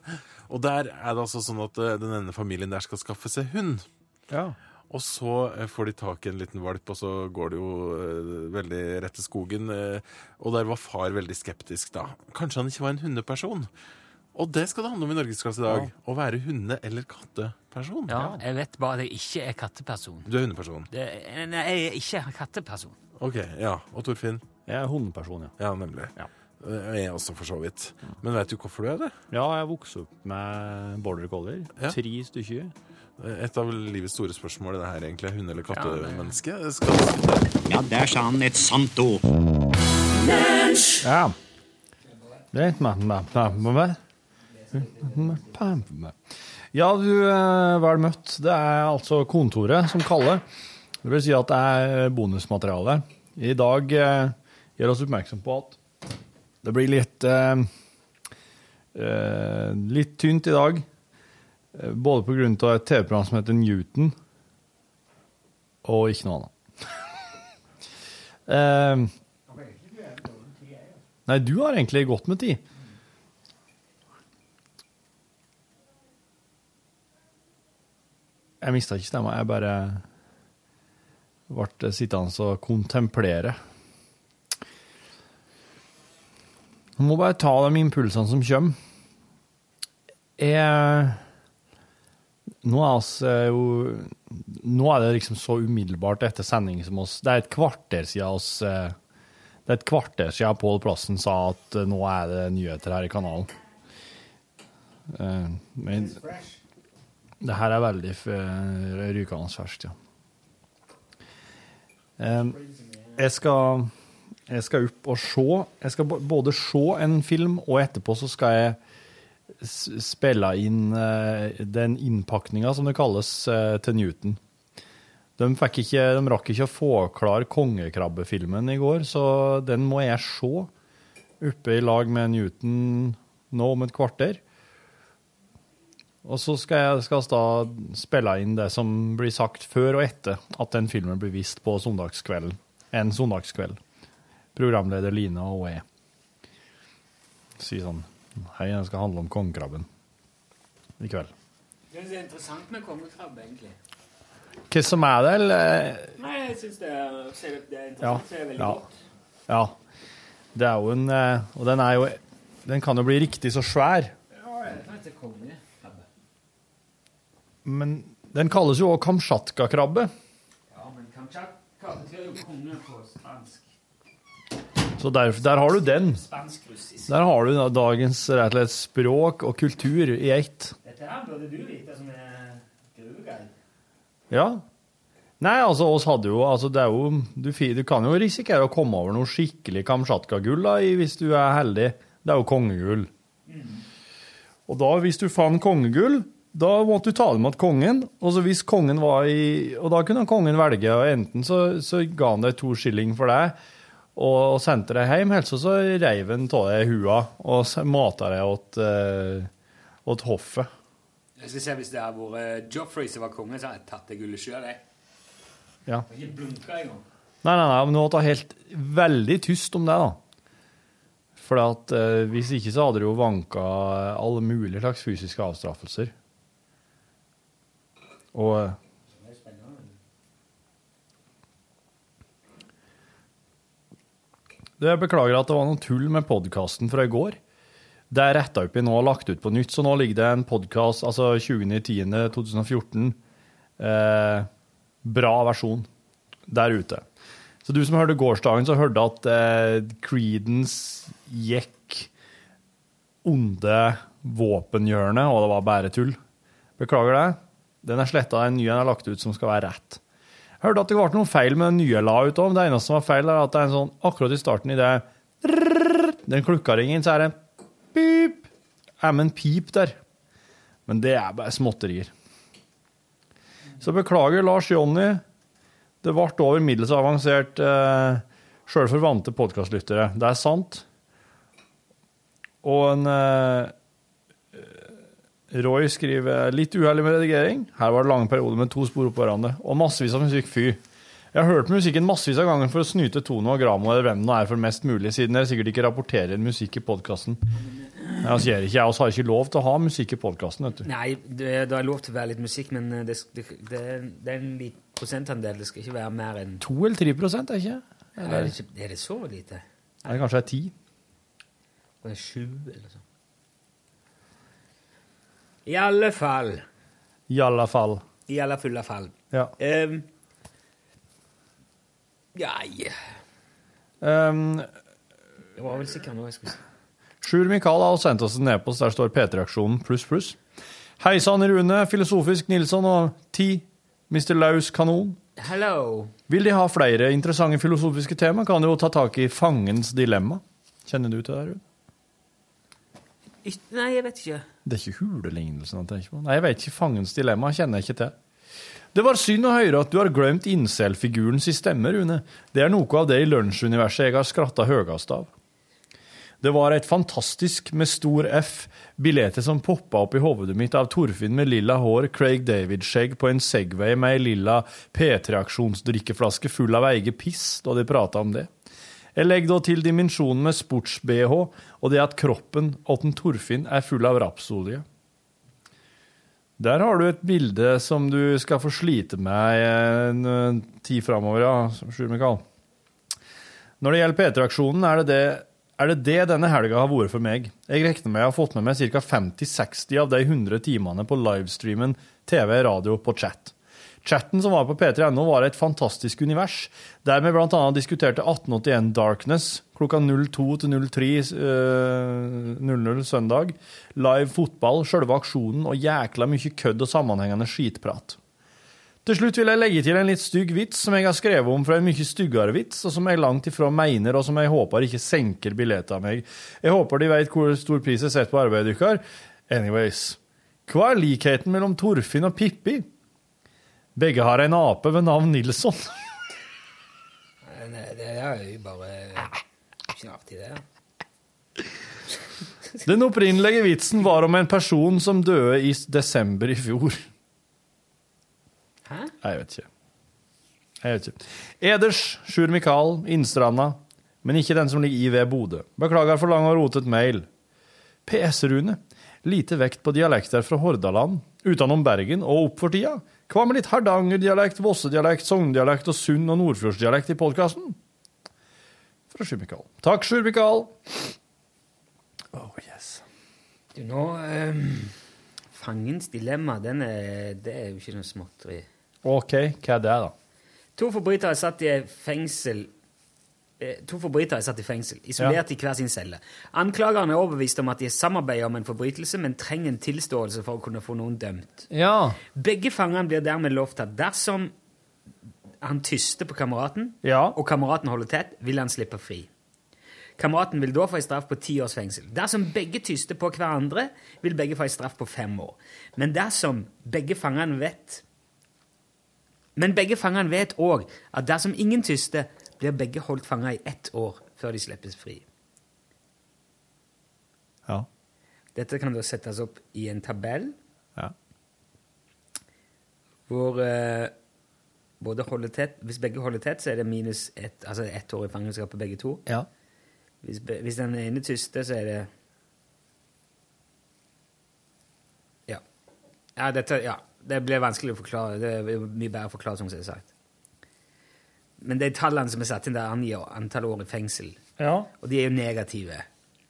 Og der er det altså sånn at denne den ene familien der skal skaffe seg hund. Ja. Og så eh, får de tak i en liten valp, og så går det jo eh, veldig rett til skogen. eh, og der var far veldig skeptisk, da. Kanskje han ikke var en hundeperson? Og det skal det handle om i Norgesklasse i dag. Å være hunde- eller katteperson. Ja, Jeg vet bare at jeg ikke er katteperson. Du er hundeperson. Det, nei, jeg er ikke katteperson. Ok, ja. Og Torfinn? Jeg er hundeperson, ja. Ja, nemlig. Ja. Jeg er også, for så vidt. Men vet du hvorfor du er det? Ja, jeg vokste opp med border collier. Ja. Tre stykker. Et av livets store spørsmål er det her egentlig. Hunde- eller kattemenneske? Ja, der sa han et sant ord. Ja. Ja, du er vel møtt. Det er altså kontoret som kaller. Det vil si at det er bonusmateriale. I dag eh, gjør oss oppmerksom på at det blir litt eh, eh, litt tynt i dag. Eh, Både av et TV-program som heter Newton, og ikke noe annet. (laughs) eh, Nei, du har egentlig godt med tid. Jeg mista ikke stemma, jeg bare ble sittende og kontemplere. Jeg må bare ta de impulsene som kommer. Jeg Nå er oss eh, jo Nå er det liksom så umiddelbart etter sending som oss Det er et kvarter siden oss eh, det er et kvarter siden Pål Plassen sa at eh, nå er det nyheter her i kanalen. Men det her er veldig rykende ferskt, ja. Jeg skal, jeg skal opp og se. Jeg skal både se en film, og etterpå så skal jeg spille inn eh, den innpakninga, som det kalles, eh, til Newton. De, ikke, de rakk ikke å få klar kongekrabbefilmen i går, så den må jeg se oppe i lag med Newton nå om et kvarter. Og så skal skal da spille inn det som blir sagt før og etter at den filmen blir vist på søndagskvelden. En søndagskveld. Programleder Line og jeg. Si sånn Hei, den skal handle om kongekrabben i kveld. Det er interessant med kongekrabbe, egentlig. Hva som er det, eller? Nei, jeg syns det, det er Ja. interessant. Det er veldig ja. godt. Ja. Det er jo en eh, Og den er jo Den kan jo bli riktig så svær. Ja. Men den kalles jo òg kamtsjatka-krabbe. Ja, men kamtsjatka betyr jo konge på spansk. Så der, der har du den. Der har du da dagens rett og slett språk og kultur i ett. Dette her burde du vite, som er gruveguide. Ja. Nei, altså, oss hadde jo Altså, det er jo Du, du kan jo risikere å komme over noe skikkelig kamtsjatka-gull hvis du er heldig. Det er jo kongegull. Og da, hvis du fant kongegull, da måtte du ta det med til kongen. Og så hvis kongen var i Og da kunne kongen velge, og enten så, så ga han deg to skilling for det, og, sendte det hjem, Helst så reiv han av deg hua og mata det åt, uh, åt hoffet. Jeg skal se Hvis det hadde vært Joffrey som var konge, så hadde jeg tatt det gullet sjøl. Ja. ikke blunka engang. Nei, nei, nei, men nå måtte jeg helt veldig tyst om det, da. For at, uh, hvis ikke så hadde det jo vanka alle mulige slags fysiske avstraffelser. Og Det- Jeg beklager at det var noe tull med podkasten fra i går. Det er retta opp i nå og lagt ut på nytt, så nå ligger det en podkast, altså 20.10.2014, eh, bra versjon der ute. Så du som hørte gårsdagen, så hørte at eh, Creedence gikk onde våpenhjørnet, og det var bare tull. Beklager det. Den er sletta, en ny en er lagt ut som skal være rett. Hørte at det ble noen feil med den nye la ut òg. Det eneste som var feil, er at det er en sånn akkurat i starten i det Den klukka ringer, så er det pip. Er med en pip der. Men det er bare småtterier. Så beklager, Lars Jonny. Det ble over middels avansert eh, sjøl for vante podkastlyttere. Det er sant. Og en eh, Roy skriver litt uheldig med redigering. Her var det lange perioder med to spor oppå hverandre. Og massevis av musikk. Fy. Jeg har hørt musikken massevis av ganger for å snyte Tono og Gramo eller hvem det er for mest mulig, siden dere sikkert ikke rapporterer musikk i podkasten. Altså, jeg ikke, jeg har ikke lov til å ha musikk i podkasten. Nei, det, det er lov til å være litt musikk, men eh, det, det, det, er en liten prosentandel. Det skal ikke være mer enn To eller tre prosent, er ikke? er, det ikke, er det så lite? Nei, kanskje det er ti? Det er sju, eller sånn. I alle fall. I alle fall. I alle fulle fall. Ja. Um, Nei Um, Det var vel sikkert noe jeg skulle si. Sjur Mikael har sendt oss en e-post der står P3-aksjonen pluss pluss. Hei sann, Rune, Filosofisk Nilsson og Ti, Mr. Laus Kanon. Hello. Vil de ha flere interessante filosofiske tema, kan de jo ta tak i fangens dilemma. Kjenner du til det, Rune? Nei, jeg vet ikke. Det er ikke hulelignelsen han tenker på. Nei, jeg vet ikke. Fangens dilemma kjenner jeg ikke til. Det var synd å høre at du har glemt incel-figurens stemme, Rune. Det er noe av det i lunsjuniverset jeg har skratta høyest av. Det var et fantastisk, med stor F, bilde som poppa opp i hodet mitt av Torfinn med lilla hår, Craig David-skjegg på en Segway med ei lilla P3-aksjonsdrikkeflaske full av eget piss, da de prata om det. Jeg legger da til dimensjonen med sports-BH, og det at kroppen til Torfinn er full av rapsolje. Der har du et bilde som du skal få slite med en eh, tid framover, ja, Sjur Mikael. Når det gjelder P3-aksjonen, er er det det denne helga har vært for meg. Jeg regner med jeg har fått med meg ca. 50-60 av de 100 timene på livestreamen TV, radio på chat. Chatten som var på p3.no, var et fantastisk univers, der vi bl.a. diskuterte 1881 Darkness klokka 02 til 03 eh, 00 søndag, live fotball, sjølve aksjonen og jækla mye kødd og sammenhengende skitprat. Til slutt vil jeg legge til en litt stygg vits som jeg har skrevet om fra en mye styggere vits, og som jeg langt ifra mener, og som jeg håper ikke senker bildet av meg. Jeg håper de vet hvor stor pris jeg setter på arbeidet deres. Anyways. Hva er likheten mellom Torfinn og Pippi? Begge har en ape ved navn Nilsson. Nei, Det er jo bare ikke artig, det. Den opprinnelige vitsen var om en person som døde i desember i fjor. Hæ? Jeg vet ikke. Jeg vet ikke. Eders, Sjur Mikael, Innstranda, men ikke den som ligger i ved Bodø. Beklager for lang og rotet mail. PS, Rune. Lite vekt på dialekter fra Hordaland, utenom Bergen og opp for tida. Hva med litt Hardanger-dialekt, Vosse-dialekt, Sogn-dialekt og sunn- og Nordfjordsdialekt i podkasten? Fra Sjur Mikael. Takk, Sjur Mikael. Oh, yes. Du, nå um, Fangens dilemma, den er, det er jo ikke noe småtteri. OK, hva er det, da? To forbrytere satt i fengsel To forbrytere er satt i fengsel, isolert i hver sin celle. Anklageren er overbevist om at de samarbeider om en forbrytelse, men trenger en tilståelse for å kunne få noen dømt. Ja. Begge fangene blir dermed lovt at dersom han tyster på kameraten, Ja. og kameraten holder tett, vil han slippe fri. Kameraten vil da få en straff på ti års fengsel. Dersom begge tyster på hverandre, vil begge få en straff på fem år. Men dersom begge fangene vet Men begge fangene vet òg at dersom ingen tyster, blir begge holdt fanga i ett år før de slippes fri. Ja. Dette kan da settes opp i en tabell Ja. hvor eh, både holder tett Hvis begge holder tett, så er det minus ett altså ett år i fangenskap på begge to. Ja. Hvis, hvis den ene tyster, så er det Ja. Ja, dette, ja. Det blir vanskelig å forklare. Det er mye bedre å forklare, som jeg har sagt. Men de tallene som er satt inn der, angir antall år i fengsel. Ja. Og de er jo negative.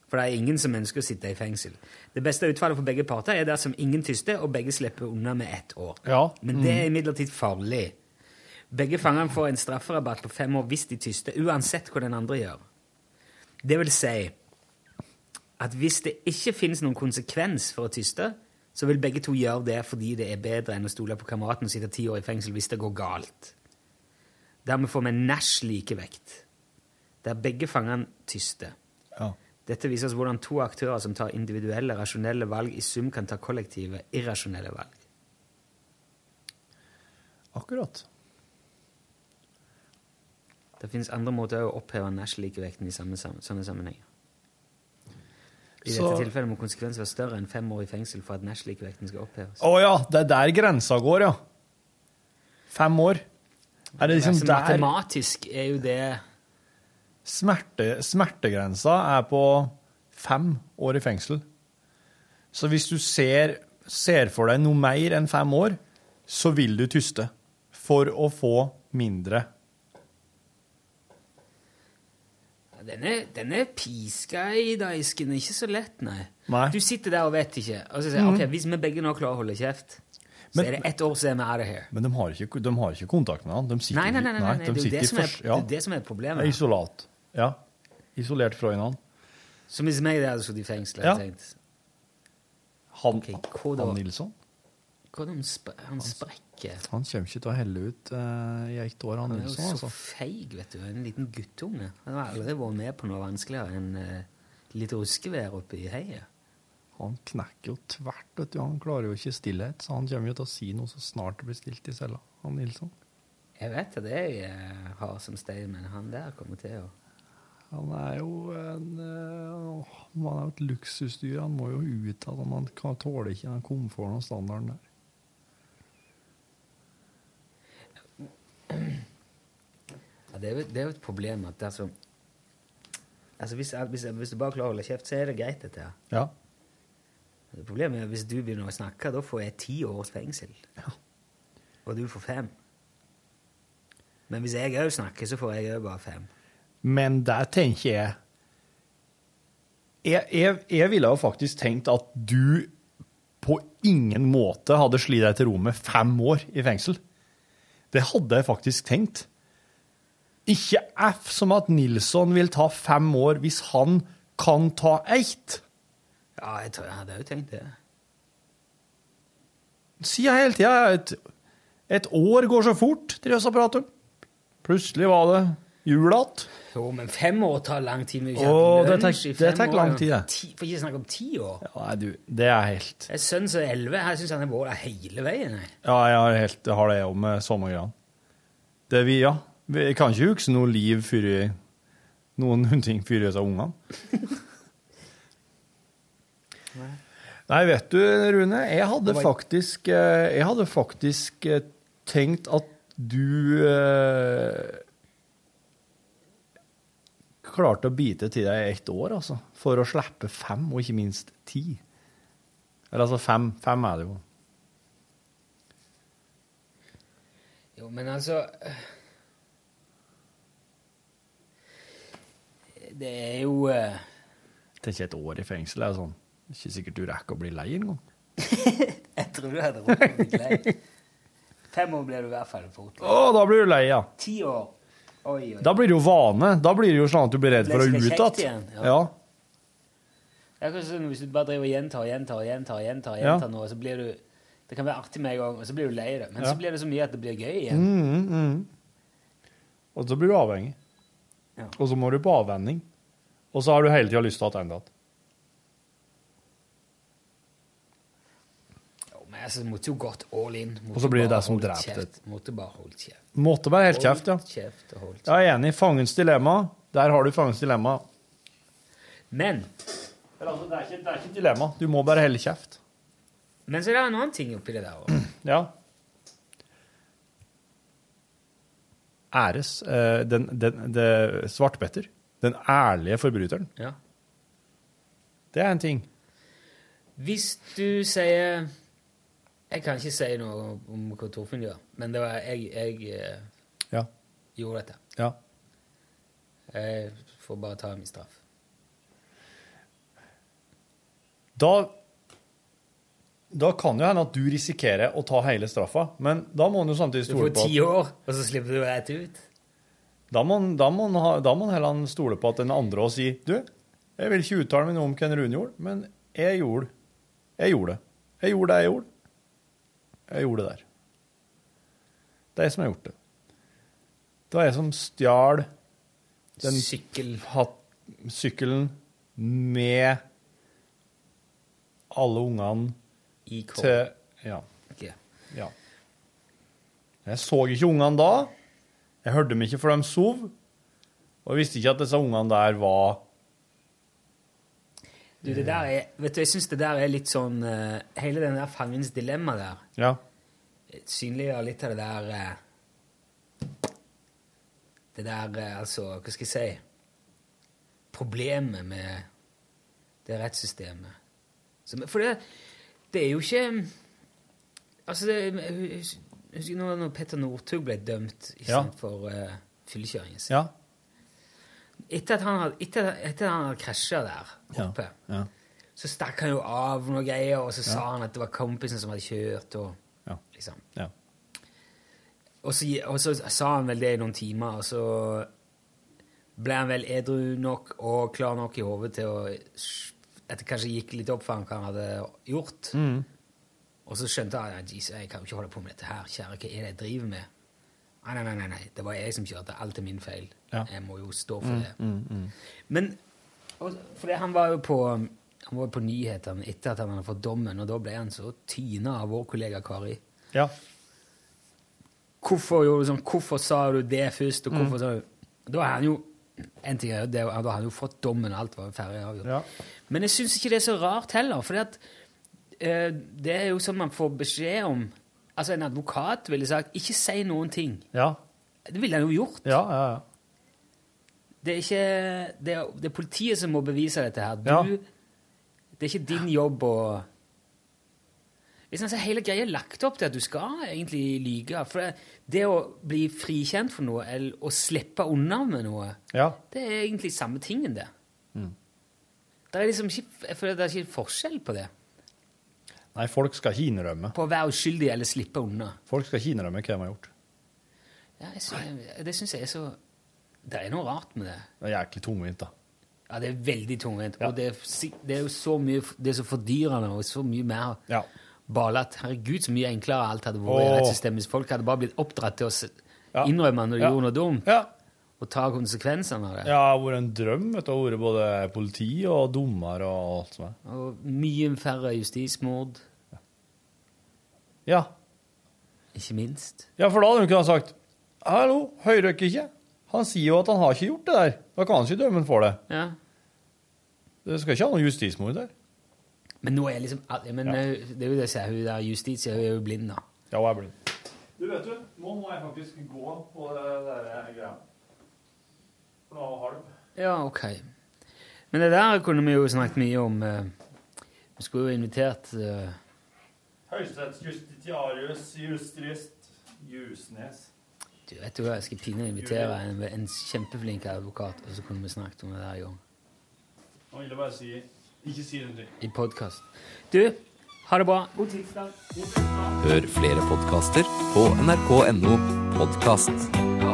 For det er ingen som ønsker å sitte i fengsel. Det beste utfallet for begge parter er dersom ingen tyster, og begge slipper unna med ett år. Ja. Men det er imidlertid farlig. Begge fangene får en strafferabatt på fem år hvis de tyster, uansett hva den andre gjør. Det vil si at hvis det ikke finnes noen konsekvens for å tyste, så vil begge to gjøre det fordi det er bedre enn å stole på kameraten og sitte ti år i fengsel hvis det går galt. Dermed får vi Nash likevekt, der begge fangene tyster. Ja. Dette viser oss hvordan to aktører som tar individuelle, rasjonelle valg, i sum kan ta kollektive, irrasjonelle valg. Akkurat. Det finnes andre måter å oppheve Nash-likevekten i samme, sånne sammenhenger. I Så- dette tilfellet må konsekvensen være større enn fem år i fengsel for at Nash-likevekten skal oppheves. Å ja, det er der grensa går, ja. Fem år. Er det liksom Altså, der Matematisk er jo det smerte, Smertegrensa er på fem år i fengsel. Så hvis du ser, ser for deg noe mer enn fem år, så vil du tyste. For å få mindre. Den er piska i daisken er ikke så lett, nei. Nei. Du sitter der og vet ikke. Og så sier jeg, ok, hvis vi begge nå klarer å holde kjeft, så Men- er det ett år så er vi out of here. Men de har ikke, de har ikke kontakt med han. De sitter, Nei, nei, nei, nei, nei, de det er det som er, ja. det er det som er problemet. Isolat. Ja. Isolert fra hverandre. Som hvis meg hadde sittet i fengsel, Ja. tenkt Han, okay, han Nilsson Hva er han, sp han sprekker? han kommer ikke til å helle ut uh, i ett år, han, Han er jo Nilsson. så Altså. feig, vet du. En liten guttunge. Han har aldri vært med på noe vanskeligere enn uh, litt ruskevær oppe i heiet. Han knekker jo tvert. vet du. Han klarer jo ikke stillhet, så han kommer jo til å si noe så snart det blir stilt i cella. Han Nilsson. Jeg vet at jeg eh, har som stein, men han der kommer til å Han er jo en eh, Han er et luksusdyr. Han må jo ut av det. Han tåler ikke den komforten og standarden der. ja, det, er jo, det er jo et problem at dersom Altså, hvis, hvis, hvis du bare klarer å holde kjeft, så er det greit, dette her. Ja. Problemet er at hvis du begynner å snakke, da får jeg ti års fengsel. Og du får fem. Men hvis jeg òg snakker, så får jeg òg bare fem. Men der tenker jeg jeg, jeg jeg ville jo faktisk tenkt at du på ingen måte hadde slitt deg til ro med fem år i fengsel. Det hadde jeg faktisk tenkt. Ikke F som at Nilsson vil ta fem år hvis han kan ta ett. Ja, jeg tror jeg hadde òg tenkt det. Sier hele tida. Et, et år går så fort, driver og prater om. Plutselig var det jul igjen. Jo, men fem år tar lang tid. Vi Å, det tar- ikke lang tid, det. Ti, for ikke snakke om ti år. Ja, nei, du, det er helt Jeg er sønn som er elleve. Jeg syns han har vært der hele veien. jeg. Ja, jeg har, helt, jeg har det òg med samme greia. Det vi, ja. Vi kan ikke huske noe liv før noen (laughs) ting før i seg ungene. Nei, vet du, Rune, jeg hadde faktisk eh, Jeg hadde faktisk eh, tenkt at du eh, klarte å bite til deg i ett år, altså. For å slippe fem, og ikke minst ti. Eller altså fem. Fem er det jo. Jo, men altså Det er jo eh, ikke et år i fengsel er sånn Ikke sikkert du rekker å bli lei engang. (laughs) Jeg tror du hadde råd å bli lei. Fem år blir du i hvert fall fort. Å, da blir du lei, ja. Ti år. Oi, oi. Da blir det jo vane. Da blir det jo sånn at du blir redd for å ut igjen. ja. Ja. Akkurat sånn Hvis du bare driver og gjentar og gjentar og gjentar, gjentar, og Ja. gjentar noe, så blir du Det kan være artig med en gang, og så blir du lei det. Men Ja. så blir det så mye at det blir gøy igjen. Mm, mm. Og så blir du avhengig. Ja. Og så må du på avvenning. Og så har du hele tida lyst til å ha enda igjen. Jo, men altså, måtte jo gått all in. Måtte Og så blir det deg det som dreper kjeft. Måtte bare holdt kjeft. Måtte være helt kjeft, ja. Holdt kjeft og holdt Jeg er enig. Fangens dilemma. Der har du fangens dilemma. Men Eller altså, det er ikke, det er ikke et dilemma. Du må bare holde kjeft. Men så er det en annen ting oppi det der òg. (clears throat) Ja. Æres uh, den, den, den svartbetter. Den ærlige forbryteren. Ja. Det er en ting. Hvis du sier Jeg kan ikke si noe om hva Torfinn gjør, men det var jeg, jeg eh, Ja. gjorde dette. Ja. Jeg får bare ta min straff. Da Da kan det hende at du risikerer å ta hele straffa, men da må han jo samtidig Du får ti år, og så slipper du rett ut. Da må da må da må han heller stole på at den andre også sier Du, jeg vil ikke uttale meg noe om hva Rune gjorde, men jeg gjorde Jeg gjorde det. Jeg gjorde det jeg gjorde. Jeg gjorde det der. Det er jeg som har gjort det. Det var jeg som stjal den Sykkel. sykkelen med alle ungene IK. til Ja. Okay. ja. Jeg så ikke ungene da. Jeg hørte dem ikke for de sov. Og jeg visste ikke at disse ungene der var Du, det der er, vet du, jeg syns det der er litt sånn uh, Hele den der fangens dilemma der Ja. synliggjør litt av det der uh, Det der, uh, altså Hva skal jeg si Problemet med det rettssystemet. Som, for det, det er jo ikke Altså, det, husker du når Petter Northug ble dømt Ja. sant, for uh, fyllekjøringen sin. Ja. Etter at han hadde, etter, etter at han hadde krasja der oppe, Ja. så stakk han jo av noe greier, og så sa han at det var kompisen som hadde kjørt, og Ja. liksom. Ja. Og så, og så sa han vel det i noen timer, og så ble han vel edru nok og klar nok i hodet til å At det kanskje gikk litt opp for han hva han hadde gjort. Mm. Og så skjønte han at jeg kan jo ikke holde på med dette her. Kjære, hva er det jeg driver med? Nei, nei, nei, nei, det var jeg som kjørte. Alt er min feil. Ja. Jeg må jo stå for det. Mm, mm. Men for fordi han var jo på han på nyhetene etter at han hadde fått dommen, og da ble han så tyna av vår kollega Kari. Ja. Hvorfor, gjorde du sånn, hvorfor sa du det først, og hvorfor sa du Da er han jo en ting er jo det, Da har han jo fått dommen, alt var ferdig avgjort. Ja. Men jeg syns ikke det er så rart heller, for eh, det er jo sånn man får beskjed om Altså, en advokat ville sagt 'ikke si noen ting'. Ja. Det ville han jo gjort. Ja, ja, ja. Det er ikke det er, det er politiet som må bevise dette her. Du, Ja. Det er ikke din jobb å liksom, Hele greia er lagt opp til at du skal egentlig lyge. For det, det å bli frikjent for noe eller å slippe unna med noe, Ja. det er egentlig samme tingen, det. Mm. Det er liksom ikke, jeg føler det er ikke forskjell på det. Nei, folk skal ikke innrømme. På å være uskyldig eller slippe unna. Folk skal ikke innrømme hva de har gjort. Ja, synes, det syns jeg er så Det er noe rart med det. Det er jæklig tungvint, da. Ja, det er veldig tungvint. Ja. Og det er, det er jo så mye Det er så fordyrende og så mye mer Ja. ballete. Herregud, så mye enklere alt hadde vært i rettssystemet hvis folk hadde bare blitt oppdratt til å innrømme når de gjorde noe dumt, Ja. Og ta konsekvensene av det. Ja, det har vært en drøm. vet du. Har vært både politi og dommer og alt som er. Og mye færre justismord, Ja. ikke minst. ja, for da hadde hun kunnet sagt Hallo, hører dere ikke? Han sier jo at han har ikke gjort det der. Da kan han ikke dømme ham for det. Ja. Det skal ikke ha noe justismord der. Men nå er liksom men Ja. Det er jo det jeg sier, hun der Justitia hun er jo blind, da. Ja, hun er blind. Du, vet du, nå må jeg faktisk gå på det der greia. Nå har Ja, ok. Men det der kunne vi jo snakket mye om. eh, Vi skulle jo invitert uh... Høyesterettsjustitiarius Justrist Jusnes. Du vet jo hva, jeg skal pinlig invitere en, en kjempeflink advokat, og så kunne vi snakket om det der i gang. Nå vil jeg bare si Ikke si noe. I podkast. Du, ha det bra. God tirsdag. Hør flere podkaster på nrk.no podkast.